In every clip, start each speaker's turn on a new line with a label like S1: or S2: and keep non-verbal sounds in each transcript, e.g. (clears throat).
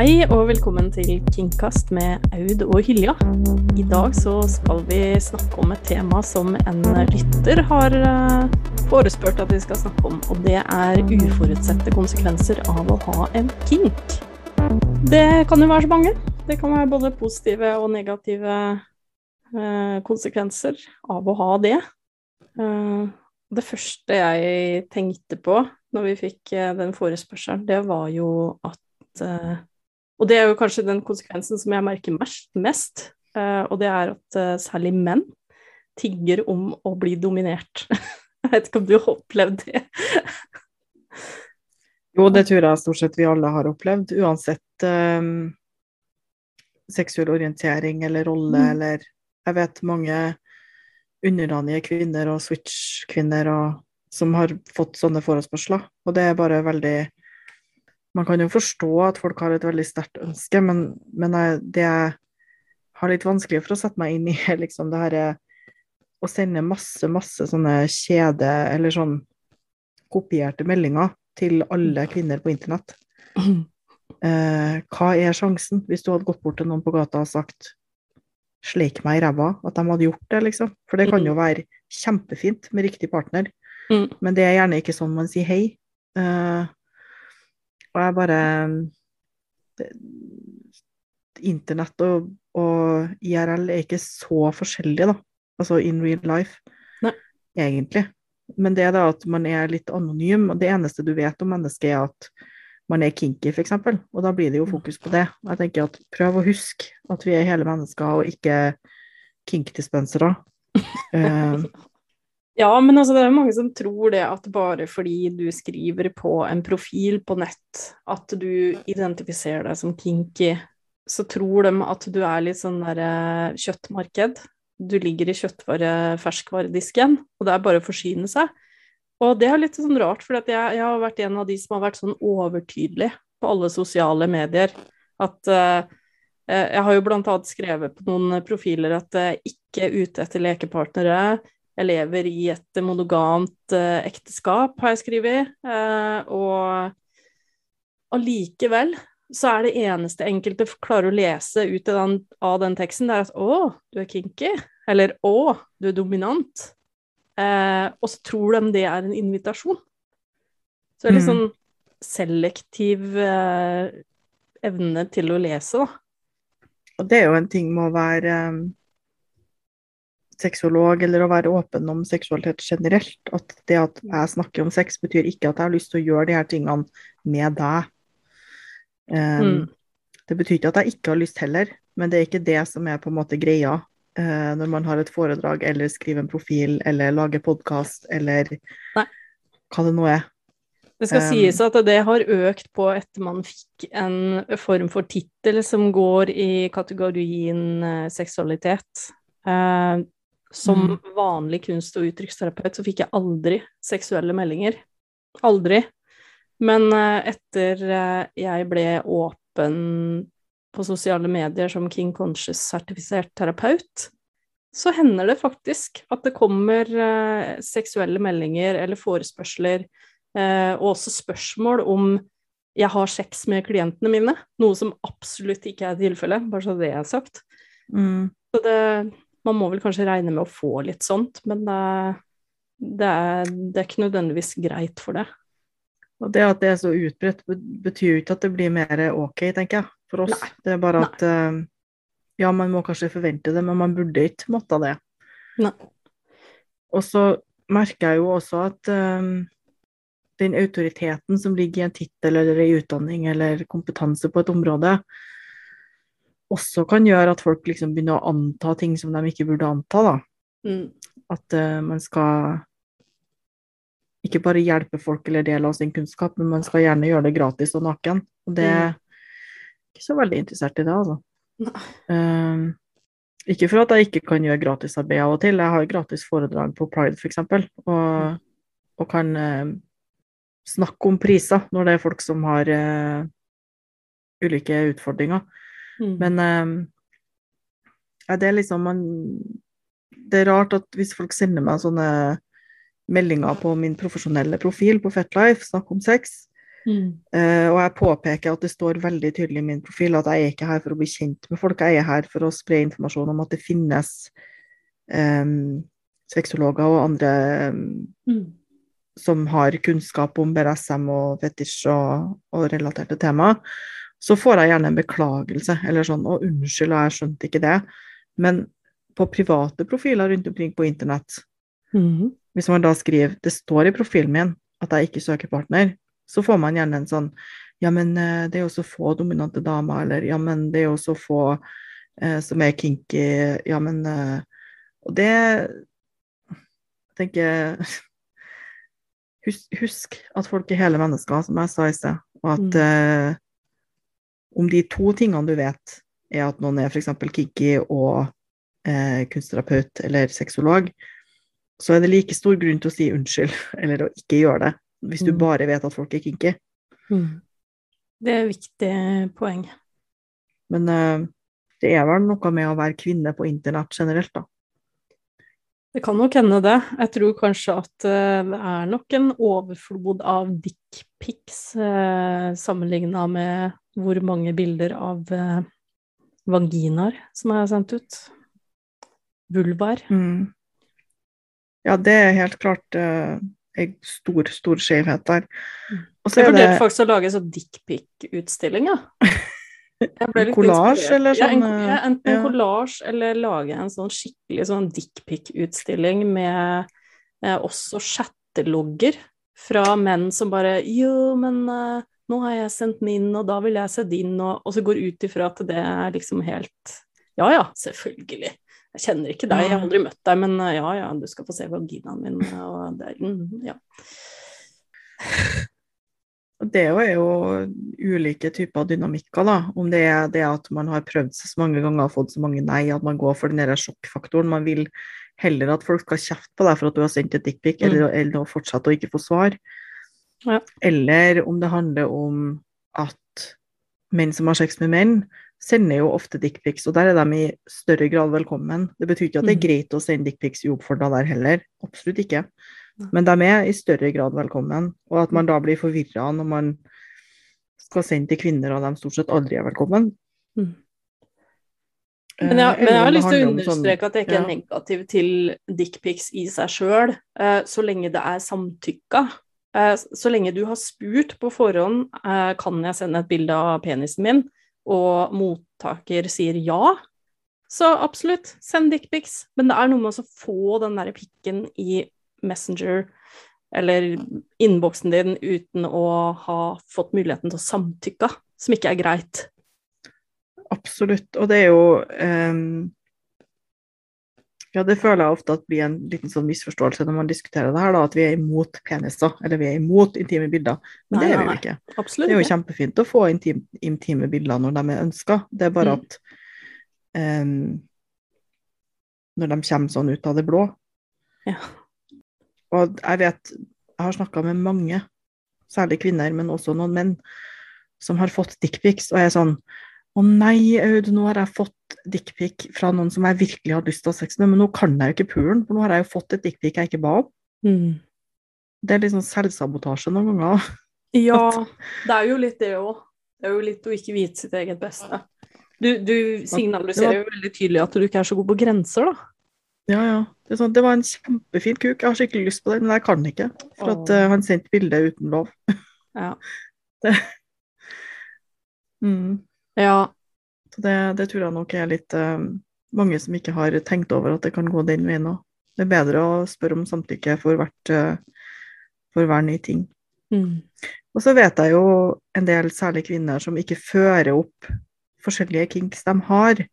S1: Hei og velkommen til Kingkast med Aud og Hylja. I dag så skal vi snakke om et tema som en lytter har eh, forespurt at vi skal snakke om, og det er uforutsette konsekvenser av å ha en kink. Det kan jo være så mange. Det kan være både positive og negative eh, konsekvenser av å ha det. Eh, det første jeg tenkte på når vi fikk den forespørselen, det var jo at og det er jo kanskje den konsekvensen som jeg merker mest, uh, og det er at uh, særlig menn tigger om å bli dominert. (laughs) jeg vet ikke om du har opplevd det?
S2: jo, det tror jeg stort sett vi alle har opplevd, uansett um, seksuell orientering eller rolle mm. eller Jeg vet mange underdanige kvinner og switch-kvinner som har fått sånne forespørsler, og det er bare veldig man kan jo forstå at folk har et veldig sterkt ønske, men, men jeg, det jeg har litt vanskelig for å sette meg inn i, (laughs) er liksom det her å sende masse, masse sånne kjede- eller sånn kopierte meldinger til alle kvinner på internett. (clears throat) Eh, hva er sjansen, hvis du hadde gått bort til noen på gata og sagt 'sleik meg i ræva', at de hadde gjort det, liksom? For det kan jo være kjempefint med riktig partner, mm. men det er gjerne ikke sånn man sier hei. Eh, og jeg bare Internett og, og, IRL er ikke så forskjellige, da. Altså in real life, Nei. egentlig. Men det er da at man er litt anonym, og det eneste du vet om mennesket, er at man er kinky, f.eks. Og da blir det jo fokus på det. Jeg tenker at prøv å huske at vi er hele mennesker, og ikke kink-dispensere. uh, (laughs)
S1: Ja, men altså, det er mange som tror det at bare fordi du skriver på en profil på nett at du identifiserer deg som kinky, så tror de at du er litt sånn derre eh, kjøttmarked. Du ligger i kjøttvare-ferskvaredisken, og det er bare å forsyne seg. Og det er litt sånn rart, for jeg, jeg, har vært en av de som har vært sånn overtydelig på alle sosiale medier. At uh, jeg har jo blant annet skrevet på noen profiler at jeg ikke er ute etter lekepartnere, jeg lever i et monogamt eh, ekteskap, har jeg skrevet. Eh, og allikevel så er det eneste enkelte klarer å lese ut av den, av den teksten, det er at 'å, du er kinky', eller 'å, du er dominant'. Eh, og så tror de det er en invitasjon. Så det er litt mm. sånn selektiv evne til å lese, da.
S2: Og det er jo en ting med å være um sexolog eller å være åpen om seksualitet generelt. At det at jeg snakker om sex, betyr ikke at jeg har lyst til å gjøre de her tingene med deg. Um, mm. Det betyr ikke at jeg ikke har lyst heller, men det er ikke det som er på en måte greia uh, når man har et foredrag eller skriver en profil eller lager podkast eller Nei. hva det nå er.
S1: Det skal um, sies at det har økt på etter man fikk en form for tittel som går i kategorien uh, seksualitet. Uh, som mm. vanlig kunst- og uttrykksterapeut så fikk jeg aldri seksuelle meldinger. Aldri. Men uh, etter uh, jeg ble åpen på sosiale medier som King Conscious-sertifisert terapeut, så hender det faktisk at det kommer uh, seksuelle meldinger eller forespørsler, og også spørsmål om jeg har sex med klientene mine, noe som absolutt ikke er tilfellet, bare så det er sagt. Mm. Så det man må vel kanskje regne med å få litt sånt, men det, er, det er, ikke nødvendigvis greit for det.
S2: Og det at det er så utbredt, betyr jo ikke at det blir mer ok, tenker jeg, for oss. Nei. Det er bare at uh, ja, man må kanskje forvente det, men man burde ikke måtte det. Nei. Og så merker jeg jo også at um, den autoriteten som ligger i en tittel eller i utdanning eller kompetanse på et område, også kan gjøre at folk liksom begynner å anta ting som de ikke burde anta. da. Mm. At uh, man skal ikke bare hjelpe folk eller dele av sin kunnskap, men man skal gjerne gjøre det gratis og naken. Og det er mm. ikke så veldig interessert i det, altså. Um, ikke for at jeg ikke kan gjøre gratisarbeid av og til. Jeg har gratis foredrag på Pride, f.eks., og, mm. og kan uh, snakke om priser når det er folk som har uh, ulike utfordringer. Mm. Men um, ja, det er liksom man Det er rart at hvis folk sender meg sånne meldinger på min profesjonelle profil på Fetlife, snakk om sex,
S1: Mm.
S2: Uh, og jeg påpeker at det står veldig tydelig i min profil at jeg er ikke her for å bli kjent med folk, jeg er her for å spre informasjon om at det finnes um, sexologer og andre um,
S1: Mm.
S2: som har kunnskap om BDSM og fetisj og, og relaterte tema, så får jeg gjerne en beklagelse, eller sånn 'Å, unnskyld, jeg skjønte ikke det'. Men på private profiler rundt omkring på internett,
S1: Mm.
S2: hvis man da skriver 'Det står i profilen min at jeg ikke søker partner', så får man gjerne en sånn 'Ja, men eh, det er jo så få dominante damer', eller 'Ja, men det er jo så få eh, som er kinky', ja, men eh, Og det tenker (laughs) husk, husk at folk er hele mennesker, som jeg sa i sted, og at
S1: Mm.
S2: Om de to tingene du vet, er at noen er f.eks. kinky og eh, kunstterapeut eller sexolog, så er det like stor grunn til å si unnskyld, (laughs) eller å ikke gjøre det, hvis du
S1: Mm.
S2: bare vet at folk er kinky.
S1: Mm. Det er et viktig poeng.
S2: Men eh, det er vel noe med å være kvinne på internett generelt, da.
S1: Det kan nok hende det. Jeg tror kanskje at eh, det er nok en overflod av dickpics eh, sammenligna med hvor mange bilder av eh, vaginaer som er sendt ut. Vulvaer.
S2: Mm. Ja, det er helt klart eh, en stor, stor skjevhet der.
S1: Mm.
S2: Og så
S1: Jeg
S2: er det
S1: vurderte faktisk å lage en sånn dickpic-utstilling, ja. Kollasj eller sånn?
S2: Collage,
S1: Ja, en,
S2: sånn,
S1: ja, enten
S2: ja.
S1: collage eller lage en sånn skikkelig sånn dickpic-utstilling med eh, også chattelogger fra menn som bare Jo, men uh, nå har jeg sendt min, og da vil jeg se din, og, og så går ut ifra at det er liksom helt Ja ja, selvfølgelig. Jeg kjenner ikke deg, jeg har aldri møtt deg, men uh, ja ja, du skal få se vaginaen min, og det er mm, Ja.
S2: Det er jo ulike typer dynamikker, da. Om det er det at man har prøvd seg så mange ganger og fått så mange nei, at man går for den der sjokkfaktoren. Man vil heller at folk skal kjefte på deg for at du har sendt et dickpic,
S1: Mm.
S2: eller, eller å fortsette å ikke få svar.
S1: Ja.
S2: Eller om det handler om at menn som har sex med menn, sender jo ofte dickpics, og der er de i større grad velkommen. Det betyr ikke at det er
S1: Mm.
S2: greit å sende dickpics uoppfordra der heller. Absolutt ikke. Men de er i større grad velkommen, og at man da blir forvirra når man skal sende til kvinner, og de stort sett aldri er velkommen.
S1: Mm.
S2: Eh,
S1: Men jeg, men jeg har lyst til å
S2: sånn-
S1: understreke at jeg ikke er negativ til dickpics i seg sjøl, så lenge det er samtykka. Eh, så lenge du har spurt på forhånd eh, kan jeg sende et bilde av penisen min, og mottaker sier ja, så absolutt, send dickpics. Men det er noe med å få den derre pikken i Messenger eller innboksen din uten å ha fått muligheten til å samtykke, som ikke er greit.
S2: Absolutt. Og det er jo um, Ja, det føler jeg ofte at blir en liten sånn misforståelse når man diskuterer det her, da, at vi er imot peniser, eller vi er imot intime bilder. Men
S1: Nei,
S2: det er vi jo ikke.
S1: Absolutt.
S2: Det er jo kjempefint å få intim, intime bilder når de er ønska. Det er bare
S1: Mm.
S2: at um, Når de kommer sånn ut av det blå.
S1: Ja.
S2: Og jeg vet Jeg har snakka med mange, særlig kvinner, men også noen menn, som har fått dickpics, og jeg er sånn Å nei, Aud, nå har jeg fått dickpic fra noen som jeg virkelig har lyst til å ha sex med, men nå kan jeg jo ikke pulen, for nå har jeg jo fått et dickpic jeg ikke ba om.
S1: Mm.
S2: Det er litt sånn selvsabotasje noen ganger. (laughs)
S1: Ja, det er jo litt det òg. Det er jo litt å ikke vite sitt eget beste. Du, du signaliserer jo veldig tydelig at du ikke er så god på grenser, da.
S2: Ja, ja. Det, sånn, det var en kjempefin kuk, jeg har skikkelig lyst på den, men jeg kan ikke. For at uh, han sendte bilde uten lov. (laughs)
S1: Ja.
S2: Mm.
S1: ja.
S2: Så det, det tror jeg nok er litt uh, mange som ikke har tenkt over at det kan gå den veien òg. Det er bedre å spørre om samtykke for, hvert, uh, for hver ny ting.
S1: Mm.
S2: Og så vet jeg jo en del særlig kvinner som ikke fører opp forskjellige kinks de har,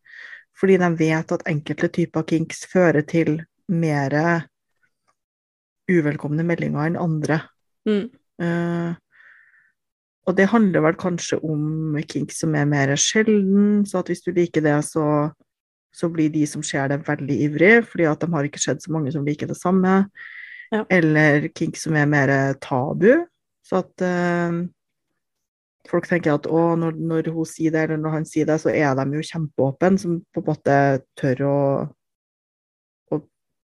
S2: fordi de vet at enkelte typer kinks fører til mer uvelkomne meldinger enn andre.
S1: Mm.
S2: Uh, og det handler vel kanskje om kinks som er mer sjelden, så at hvis du liker det, så, så blir de som ser det, veldig ivrig, fordi at de har ikke sett så mange som liker det samme.
S1: Ja.
S2: Eller kinks som er mer tabu, så at eh, folk tenker at å, når, når hun sier det, eller når han sier det, så er de jo kjempeåpne, som på en måte tør å, å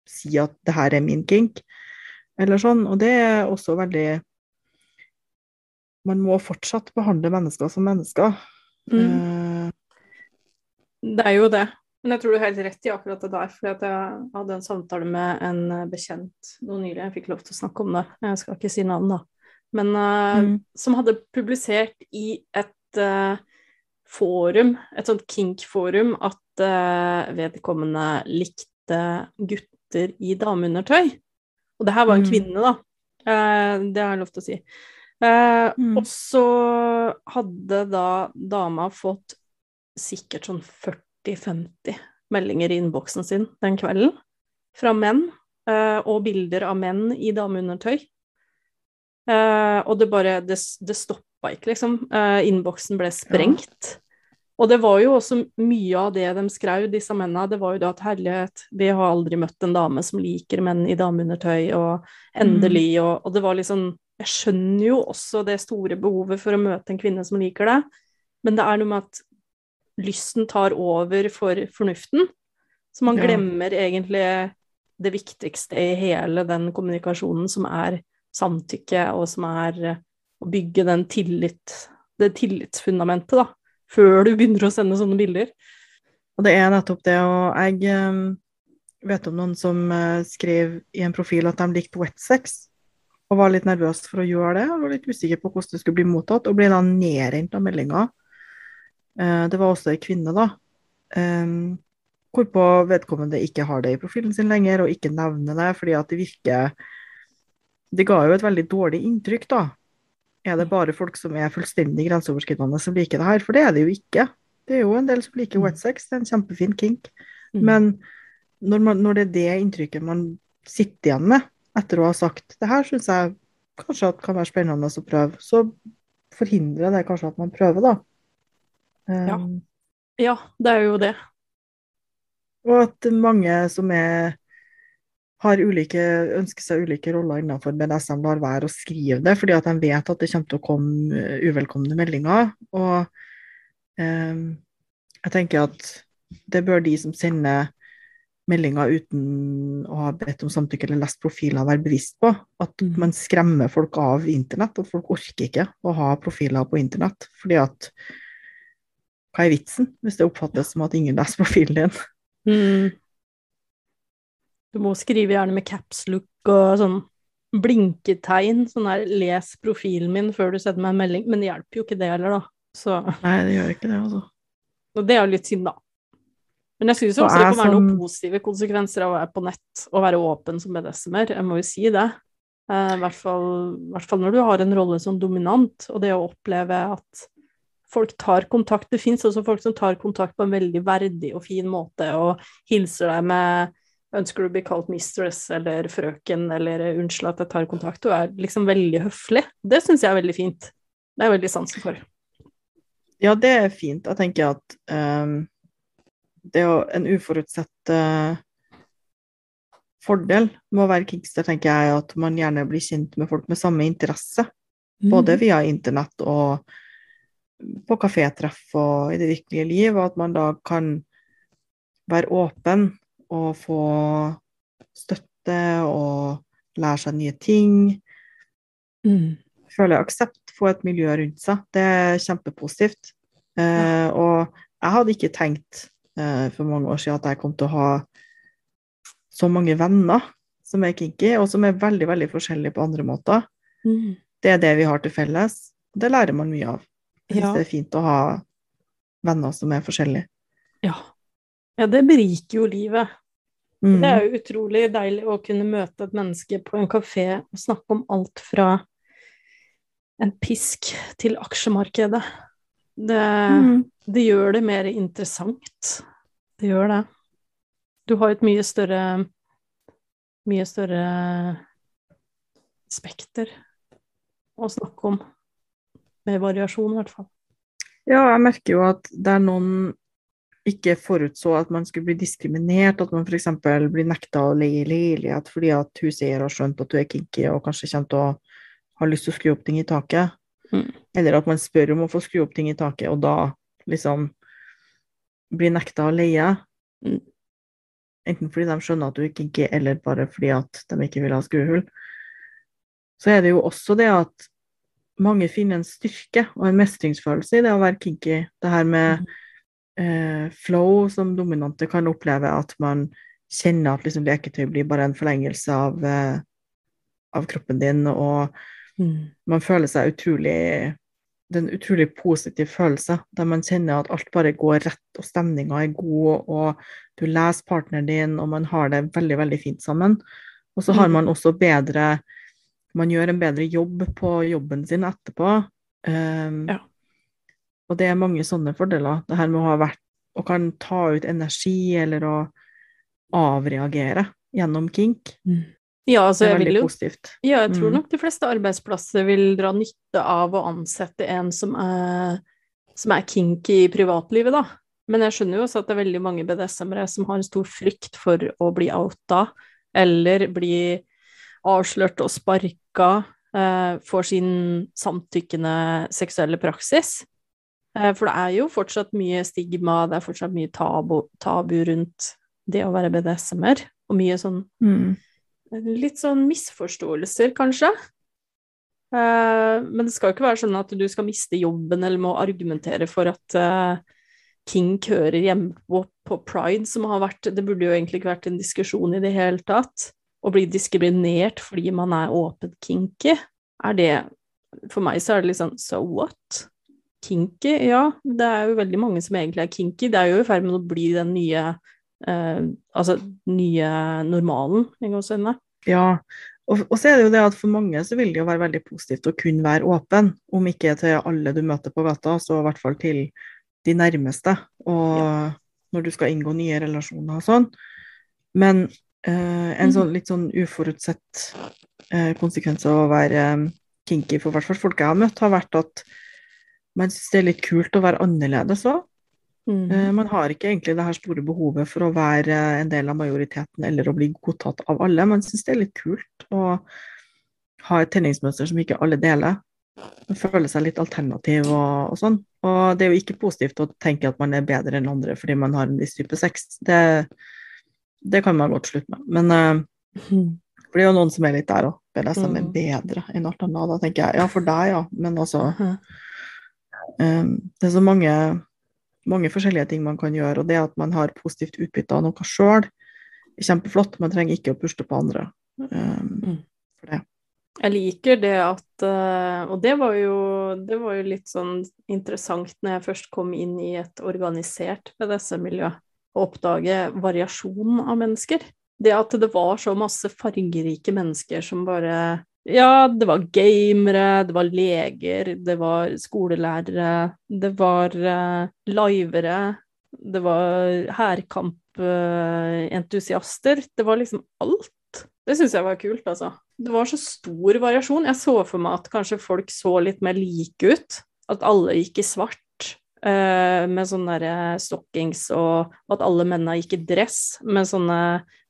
S2: si at det her er min kink, eller sånn. Og det er også veldig man må fortsatt behandle mennesker som mennesker.
S1: Mm.
S2: Uh,
S1: Det er jo det. Men jeg tror du har helt rett i akkurat det der. For jeg hadde en samtale med en bekjent noe nylig, jeg fikk lov til å snakke om det. Jeg skal ikke si navn, da. Men uh,
S2: Mm.
S1: som hadde publisert i et uh, forum, et sånt kink-forum, at uh, vedkommende likte gutter i dameundertøy. Og det her var en
S2: Mm.
S1: kvinne, da. Det har jeg lov til å si.
S2: Mm.
S1: Og så hadde da dama fått sikkert sånn 40-50 meldinger i innboksen sin den kvelden fra menn, og bilder av menn i dameundertøy. Eh, og det bare Det, det stoppa ikke, liksom. Eh, innboksen ble sprengt. Og det var jo også mye av det de skrev, disse mennene, det var jo da at herlighet, vi har aldri møtt en dame som liker menn i dameundertøy, og endelig, og, og det var liksom Jeg skjønner jo også det store behovet for å møte en kvinne som liker det, men det er noe med at lysten tar over for fornuften, så man
S2: Ja.
S1: glemmer egentlig det viktigste i hele den kommunikasjonen, som er samtykke, og som er eh, å bygge den tillit, det tillitsfundamentet, da, før du begynner å sende sånne bilder.
S2: Og det er nettopp det, og jeg eh, vet om noen som eh, skrev i en profil at de likte wetsex, og var litt nervøs for å gjøre det, og var litt usikker på hvordan det skulle bli mottatt, og ble da nedrent av meldinger. Eh, Det var også ei kvinne, da, hvorpå vedkommende ikke har det i profilen sin lenger, og ikke nevner det, fordi at det virker Det ga jo et veldig dårlig inntrykk, da. Er det bare folk som er fullstendig grenseoverskridende som liker det her? For det er det jo ikke. Det er jo en del som liker
S1: wet
S2: sex, det er en kjempefin kink.
S1: Mm.
S2: Men når, man, når det er det inntrykket man sitter igjen med etter å ha sagt det her syns jeg kanskje at kan være spennende å prøve, så forhindrer det kanskje at man prøver, da.
S1: Ja.
S2: Um,
S1: Ja, det er jo det.
S2: Og at mange som er har ulike, ønsker seg ulike roller innenfor BDSM, lar være å skrive det, fordi at de vet at det kommer til å komme eh, uvelkomne meldinger. Og eh, jeg tenker at det bør de som sender meldinger uten å ha bedt om samtykke eller lest profiler, være bevisst på. At
S1: Mhm.
S2: man skremmer folk av internett, at folk orker ikke å ha profiler på internett. Fordi at hva er vitsen hvis det oppfattes som at ingen leser profilen din?
S1: Mm. Du må skrive gjerne med capslook og sånn blinketegn, sånn her 'les profilen min' før du sender meg en melding, men det hjelper jo ikke det heller, da. Så
S2: Nei, det gjør ikke det, altså.
S1: og det er jo litt synd, da. Men jeg syns også det kan være noen positive konsekvenser av å være på nett og være åpen som BDSM-er, jeg må jo si det. Eh, I hvert fall, i hvert fall når du har en rolle som dominant, og det å oppleve at folk tar kontakt. Det fins også folk som tar kontakt på en veldig verdig og fin måte og hilser deg med Ønsker du å bli kalt mistress eller frøken eller unnskyld at jeg tar kontakt, og er liksom veldig høflig. Det syns jeg er veldig fint. Det er jeg veldig sansen for.
S2: Ja, det er fint. Jeg tenker at um, det er jo en uforutsett uh, fordel med å være kickster, tenker jeg, at man gjerne blir kjent med folk med samme interesse. Både via internett og på kafétreff og i det virkelige liv, og at man da kan være åpen og få støtte og lære seg nye ting.
S1: Mm.
S2: føler aksept, få et miljø rundt seg. Det er kjempepositivt. Eh, og jeg hadde ikke tenkt eh, for mange år siden at jeg kom til å ha så mange venner som er kinky, og som er veldig, veldig forskjellige på andre måter.
S1: Mm.
S2: Det er det vi har til felles. Det lærer man mye av.
S1: Ja.
S2: det er fint å ha venner som er forskjellige.
S1: Ja. ja, det beriker jo livet.
S2: Mm.
S1: Det er jo utrolig deilig å kunne møte et menneske på en kafé og snakke om alt fra en pisk til aksjemarkedet. Det,
S2: Mm.
S1: det gjør det mer interessant. Det gjør det. Du har et mye større mye større spekter å snakke om. Med variasjon, i hvert fall.
S2: Ja, jeg merker jo at det er noen ikke forutså at man skulle bli diskriminert, at man f.eks. blir nekta å leie leilighet fordi at huseier har skjønt at du er kinky og kanskje kommer til å ha lyst til å skru opp ting i taket.
S1: Mm.
S2: Eller at man spør om å få skru opp ting i taket, og da liksom blir nekta å leie.
S1: Mm.
S2: Enten fordi de skjønner at du er kinky, eller bare fordi at de ikke vil ha skruehull. Så er det jo også det at mange finner en styrke og en mestringsfølelse i det å være kinky. Det her med mm. Eh, flow som dominante kan oppleve at man kjenner at liksom, leketøy blir bare en forlengelse av, eh, av kroppen din, og mm. man føler seg utrolig det er en utrolig positiv følelse, der man kjenner at alt bare går rett, og stemninga er god, og du leser partneren din, og man har det veldig, veldig fint sammen. Og så har mm. man også bedre Man gjør en bedre jobb på jobben sin etterpå. Um, ja. Og det er mange sånne fordeler. Det her med å ha vært og kan ta ut energi, eller å avreagere gjennom kink. Mm.
S1: Ja, altså,
S2: det er
S1: veldig
S2: jo, positivt.
S1: Ja, jeg tror mm. nok de fleste arbeidsplasser vil dra nytte av å ansette en som er, som er kink i privatlivet, da. Men jeg skjønner jo også at det er veldig mange BDSM-ere som har en stor frykt for å bli outa, eller bli avslørt og sparka eh, for sin samtykkende seksuelle praksis. Eh, for det er jo fortsatt mye stigma, det er fortsatt mye tabu, tabu rundt det å være BDSM-er, og mye sånn mm litt sånn misforståelser, kanskje. Uh, men det skal jo ikke være sånn at du skal miste jobben eller må argumentere for at uh, kink hører hjemme på, på, pride, som har vært Det burde jo egentlig ikke vært en diskusjon i det hele tatt. Å bli diskriminert fordi man er åpent kinky, er det For meg så er det litt sånn so what? Kinky, ja. Det er jo veldig mange som egentlig er kinky. Det er jo i ferd med å bli den nye eh, altså nye normalen, i gåseøynene.
S2: Ja, og, og, så er det jo det at for mange så vil det jo være veldig positivt å kunne være åpen, om ikke til alle du møter på gata, så i hvert fall til de nærmeste, og ja. når du skal inngå nye relasjoner og sånn. Men eh, en mhm. sånn litt sånn uforutsett eh, konsekvens av å være um, kinky for hvert fall folk jeg har møtt, har vært at man syns det er litt kult å være annerledes òg. Mm. Eh, man har ikke egentlig det her store behovet for å være en del av majoriteten eller å bli godtatt av alle. Man syns det er litt kult å ha et tenningsmønster som ikke alle deler. Man føler seg litt alternativ og, og, sånn. Og det er jo ikke positivt å tenke at man er bedre enn andre fordi man har en viss type sex. Det, det kan man godt slutte med. Men uh, for det er jo noen som er litt der òg. det er mm. bedre enn alt annet. Da tenker jeg ja, for deg, ja. Men altså um, Det er så mange mange forskjellige ting man kan gjøre. Og det at man har positivt utbytte av noe sjøl, er kjempeflott. Man trenger ikke å puste på andre um, for det.
S1: Jeg liker det at uh, Og det var, jo, det var, jo, litt sånn interessant når jeg først kom inn i et organisert BDSM-miljø, å oppdage variasjonen av mennesker. Det at det var så masse fargerike mennesker som bare ja, det var gamere, det var leger, det var skolelærere, det var uh, livere, det var hærkampentusiaster. Uh, det var liksom alt. Det syns jeg var kult, altså. Det var så stor variasjon. Jeg så for meg at kanskje folk så litt mer like ut. At alle gikk i svart. Uh, med sånne der stockings, og, og at alle mennene gikk i dress med sånne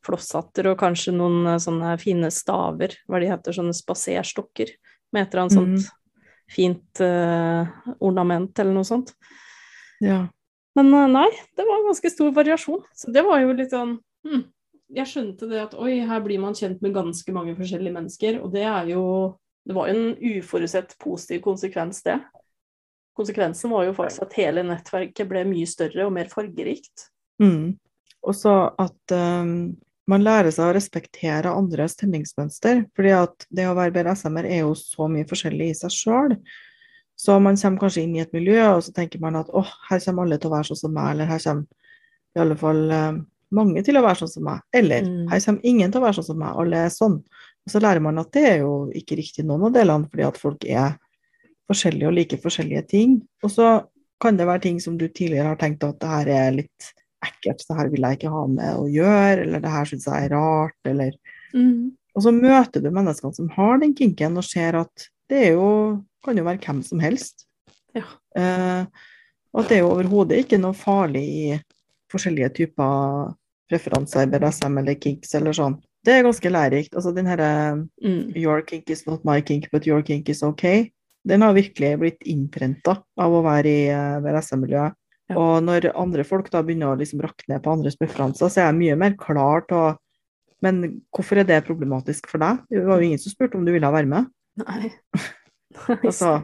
S1: flosshatter og kanskje noen eh, sånne fine staver, hva de heter, sånne spaserstokker med et eller annet mm. sånt fint uh, ornament eller noe sånt.
S2: Ja.
S1: Men nei, det var en ganske stor variasjon. Så det var jo litt sånn hm, Jeg skjønte det at oi, her blir man kjent med ganske mange forskjellige mennesker, og det er jo Det var jo en uforutsett positiv konsekvens, det. Konsekvensen var jo faktisk at hele nettverket ble mye større og mer fargerikt.
S2: Mm. Og så at um, man lærer seg å respektere andres tenningsmønster. fordi at det å være BDSM-er er jo så mye forskjellig i seg sjøl. Så man kommer kanskje inn i et miljø, og så tenker man at åh, her kommer alle til å være sånn som meg, eller her kommer i alle fall eh, mange til å være sånn som meg. Eller mm. her kommer ingen til å være sånn som meg, alle er sånn. Og så lærer man at det er jo ikke riktig noen av delene, fordi at folk er forskjellige og liker forskjellige ting. Og så kan det være ting som du tidligere har tenkt at det her er litt ekkelt, det her vil jeg ikke ha med å gjøre, eller det her syns jeg er rart, eller mm. Og så møter du menneskene som har den kinken, og ser at det er jo, kan jo være hvem som helst.
S1: Ja.
S2: Eh, og at det er jo overhodet ikke noe farlig i forskjellige typer preferanser, BDSM eller kinks eller sånn. Det er ganske lærerikt. Altså den herre mm. 'your kink is not my kink, but your kink is okay', den har virkelig blitt innprenta av å være i uh, BDSM-miljøet. Ja. Og når andre folk da begynner å liksom ned på andres preferanser, så er jeg mye mer klar til å Men hvorfor er det problematisk for deg? Det var jo ingen som spurte om du ville være med.
S1: Nei. (laughs)
S2: Altså,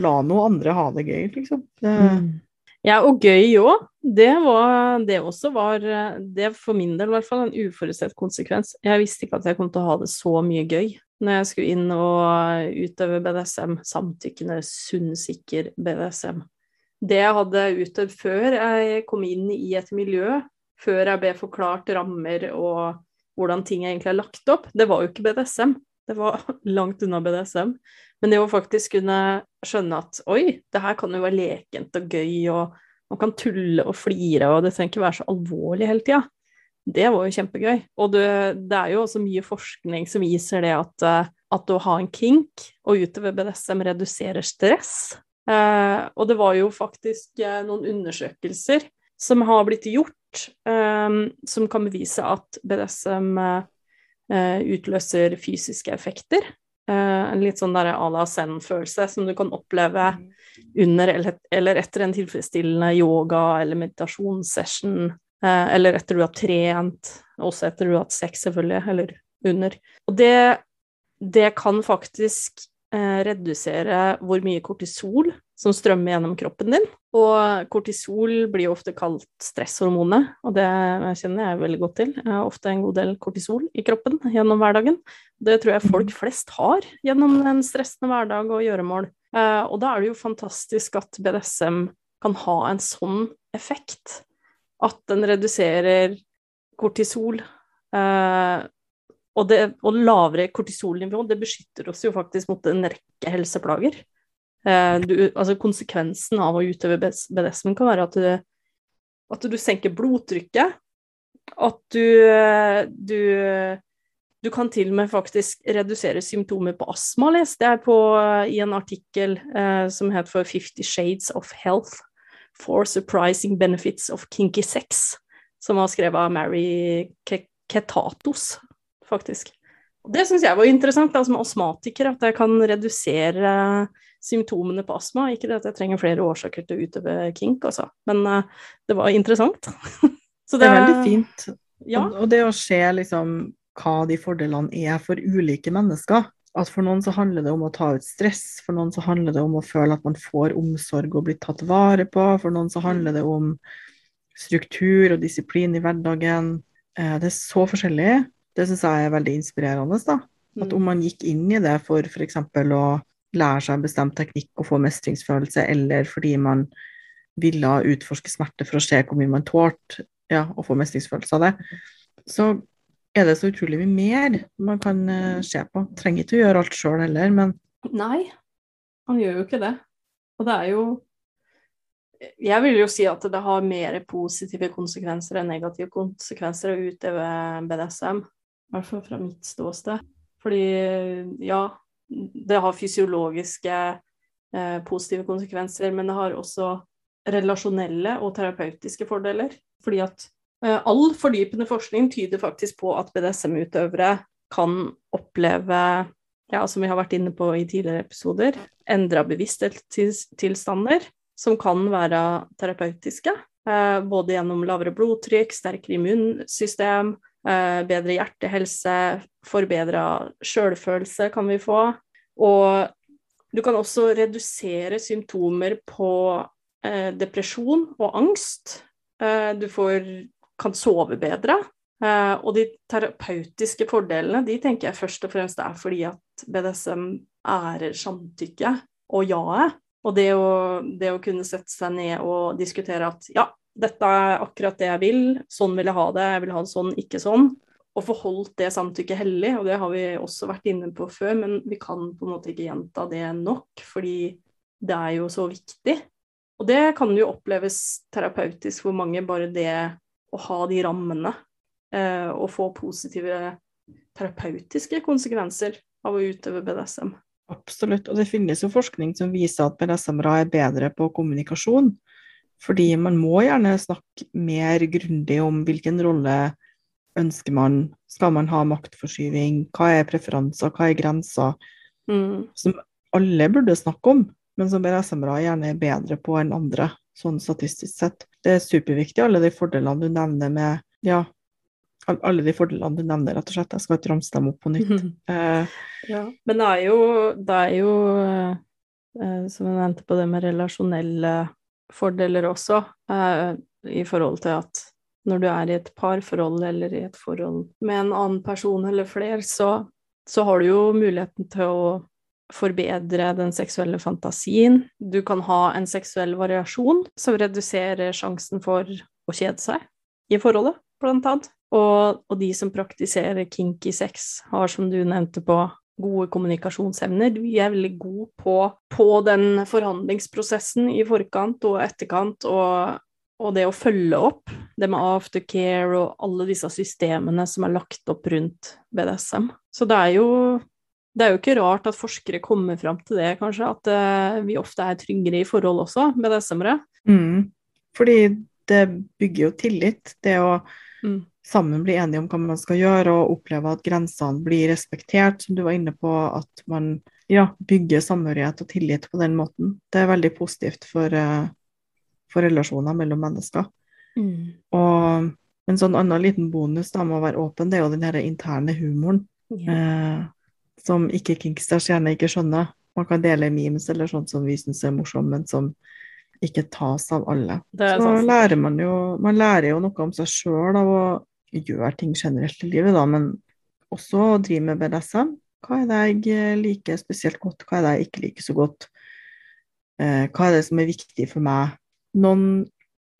S2: la noe andre ha det gøy, liksom. Det,
S1: Mm. Ja, og gøy òg. Det var Det også var Det for min del i hvert fall en uforutsett konsekvens. Jeg visste ikke at jeg kom til å ha det så mye gøy når jeg skulle inn og utøve BDSM. Samtykkende, sunn, sikker BDSM. Det jeg hadde utøvd før jeg kom inn i et miljø, før jeg ble forklart rammer og hvordan ting egentlig er lagt opp, det var jo ikke BDSM. Det var (laughs) langt unna BDSM. Men det å faktisk kunne skjønne at oi, det her kan jo være lekent og gøy, og man kan tulle og flire, og det trenger ikke være så alvorlig hele tida, det var jo kjempegøy. Og det, det, er jo også mye forskning som viser det at, eh, at å ha en kink og utøve BDSM reduserer stress. Eh, og det var jo faktisk eh, noen undersøkelser som har blitt gjort, eh, som kan bevise at BDSM eh, utløser fysiske effekter. Eh, en litt sånn der à la zen-følelse som du kan oppleve under eller, eller etter en tilfredsstillende yoga- eller meditasjonssession, eh, eller etter du har trent, også etter du har hatt sex, selvfølgelig, eller under. Og det, det kan faktisk eh, redusere hvor mye kortisol som strømmer gjennom kroppen din. Og kortisol blir jo ofte kalt stresshormonet, og det kjenner jeg veldig godt til. Jeg har ofte en god del kortisol i kroppen gjennom hverdagen. Det tror jeg folk flest har gjennom en stressende hverdag og gjøremål. Eh, og da er det jo fantastisk at BDSM kan ha en sånn effekt. At den reduserer kortisol. Eh, og, det, og, lavere kortisolnivå det beskytter oss jo faktisk mot en rekke helseplager. Eh, du, altså konsekvensen av å utøve BDSM kan være at du, at du senker blodtrykket. At du, du du kan til og med faktisk redusere symptomer på astma, leste jeg på, i en artikkel eh, som het for 'Fifty Shades of Health for Surprising Benefits of Kinky Sex', som var skrevet av Mary Ketatos, faktisk. Det syns jeg var interessant, da, som astmatiker, at jeg kan redusere symptomene på astma. Ikke at jeg trenger flere årsaker til å utøve kink, altså, men uh, det var interessant. (laughs)
S2: Så det, det er veldig fint. Ja. Og det å se liksom hva de fordelene er for ulike mennesker. At for noen så handler det om å ta ut stress, for noen så handler det om å føle at man får omsorg og blir tatt vare på, for noen så handler det om struktur og disiplin i hverdagen. Eh, det er så forskjellig. Det syns jeg er veldig inspirerende. da. At om mm. man gikk inn i det for f.eks. å lære seg en bestemt teknikk og få mestringsfølelse, eller fordi man ville utforske smerte for å se hvor mye man tålte ja, å få mestringsfølelse av det, så er det så utrolig mye mer man kan uh, se på. Trenger ikke å gjøre alt sjøl heller, men
S1: Nei, han gjør jo ikke det. Og det er jo Jeg vil jo si at det har mer positive konsekvenser enn negative konsekvenser å utøve BDSM. I hvert fall fra mitt ståsted. Fordi ja, det har fysiologiske eh, positive konsekvenser, men det har også relasjonelle og terapeutiske fordeler. Fordi at Eh, all fordypende forskning tyder faktisk på at BDSM-utøvere kan oppleve, ja, som vi har vært inne på i tidligere episoder, endra bevissthetstilstander som kan være terapeutiske. Eh, både gjennom lavere blodtrykk, sterkere immunsystem, eh, bedre hjertehelse, forbedra sjølfølelse kan vi få. Og du kan også redusere symptomer på depresjon og angst. Du får kan sove bedre. Uh, og de terapeutiske fordelene de tenker jeg først og fremst er fordi at BDSM ærer samtykke og jaet. Og det å, det å, kunne sette seg ned og diskutere at ja, dette er akkurat det jeg vil, sånn vil jeg ha det, jeg vil ha det sånn, ikke sånn. Og forholdt det samtykket hellig, og det har vi også vært inne på før, men vi kan på en måte ikke gjenta det nok, fordi det er jo så viktig. Og det kan jo oppleves terapeutisk hvor mange, bare det å ha de rammene eh, og få positive terapeutiske konsekvenser av å utøve BDSM.
S2: Absolutt, og det finnes jo forskning som viser at BDSM-ere er bedre på kommunikasjon. Fordi man må gjerne snakke mer grundig om hvilken rolle ønsker man, skal man ha maktforskyving, hva er preferanser, hva er grenser, mm. som alle burde snakke om, men som BDSM-ere gjerne er bedre på enn andre sånn statistisk sett. Det er superviktig, alle de fordelene du nevner med ja, alle de fordelene du nevner, rett og slett. Jeg skal ikke ramse dem opp på nytt.
S1: uh, (laughs) ja. Men det er jo, det er jo uh, som jeg nevnte på det med relasjonelle fordeler også, uh, i forhold til at når du er i et parforhold eller i et forhold med en annen person eller flere, så, så har du jo muligheten til å forbedre den seksuelle fantasien. Du kan ha en seksuell variasjon som reduserer sjansen for å kjede seg i forholdet, blant annet. Og, og, de som praktiserer kinky sex, har, som du nevnte på, gode kommunikasjonsevner. Du er veldig god på, på den forhandlingsprosessen i forkant og etterkant, og, og, det å følge opp. Det med aftercare og alle disse systemene som er lagt opp rundt BDSM. Så det er jo det er jo ikke rart at forskere kommer fram til det, kanskje, at uh, vi ofte er tryggere i forhold også, BDSM-ere.
S2: Mm. Fordi det bygger jo tillit, det å mm sammen bli enige om hva man skal gjøre, og oppleve at grensene blir respektert, som du var inne på, at man ja, bygger samhørighet og tillit på den måten. Det er veldig positivt for, uh, for relasjoner mellom mennesker. Mm. Og en sånn annen liten bonus da med å være åpen, det er jo den her interne humoren. Yeah. Uh, som ikke Kinksters gjerne ikke skjønner. Man kan dele memes eller sånt som vi syns er morsomt, men som ikke tas av alle. Så sånn. lærer man jo Man lærer jo noe om seg sjøl av å gjøre ting generelt i livet, da, men også å drive med BDSM. Hva er det jeg liker spesielt godt, hva er det jeg ikke liker så godt? Eh, hva er det som er viktig for meg? Noen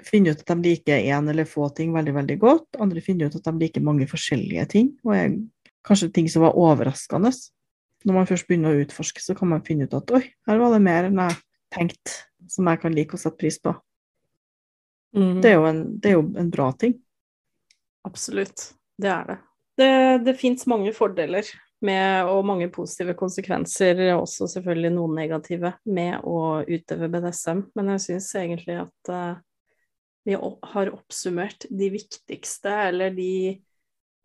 S2: finner ut at de liker én eller få ting veldig, veldig godt. Andre finner ut at de liker mange forskjellige ting, og er kanskje ting som var overraskende. Når man først begynner å utforske, så kan man finne ut at oi, her var det mer enn jeg tenkte, som jeg kan like å sette pris på. Mm. Det, er en, det, er jo en, bra ting.
S1: Absolutt. Det er det. Det, det fins mange fordeler med, og mange positive konsekvenser, også selvfølgelig noen negative, med å utøve BDSM. Men jeg syns egentlig at uh, vi har oppsummert de viktigste, eller de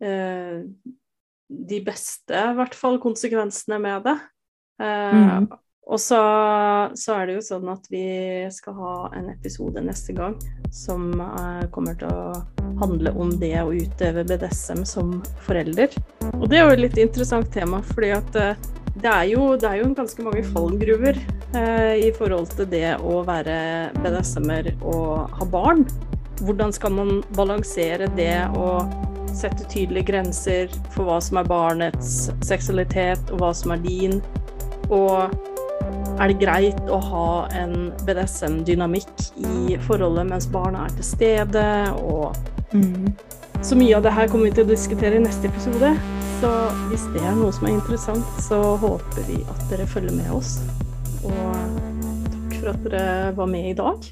S1: uh, de beste, i hvert fall, konsekvensene med det. Eh, mm. Og så, så, er det jo sånn at vi skal ha en episode neste gang som eh, kommer til å handle om det å utøve BDSM som forelder. Og det er jo et litt interessant tema, fordi at eh, det, er jo, det, er jo, ganske mange fallgruver uh, i forhold til det å være BDSM-er og ha barn. Hvordan skal man balansere det å sette tydelige grenser for hva som er barnets seksualitet, og hva som er din? Og er det greit å ha en BDSM-dynamikk i forholdet mens barna er til stede? Og mm. Så mye av det her kommer vi til å diskutere i neste episode. Så hvis det er noe som er interessant, så håper vi at dere følger med oss. Og takk for at dere var med i dag.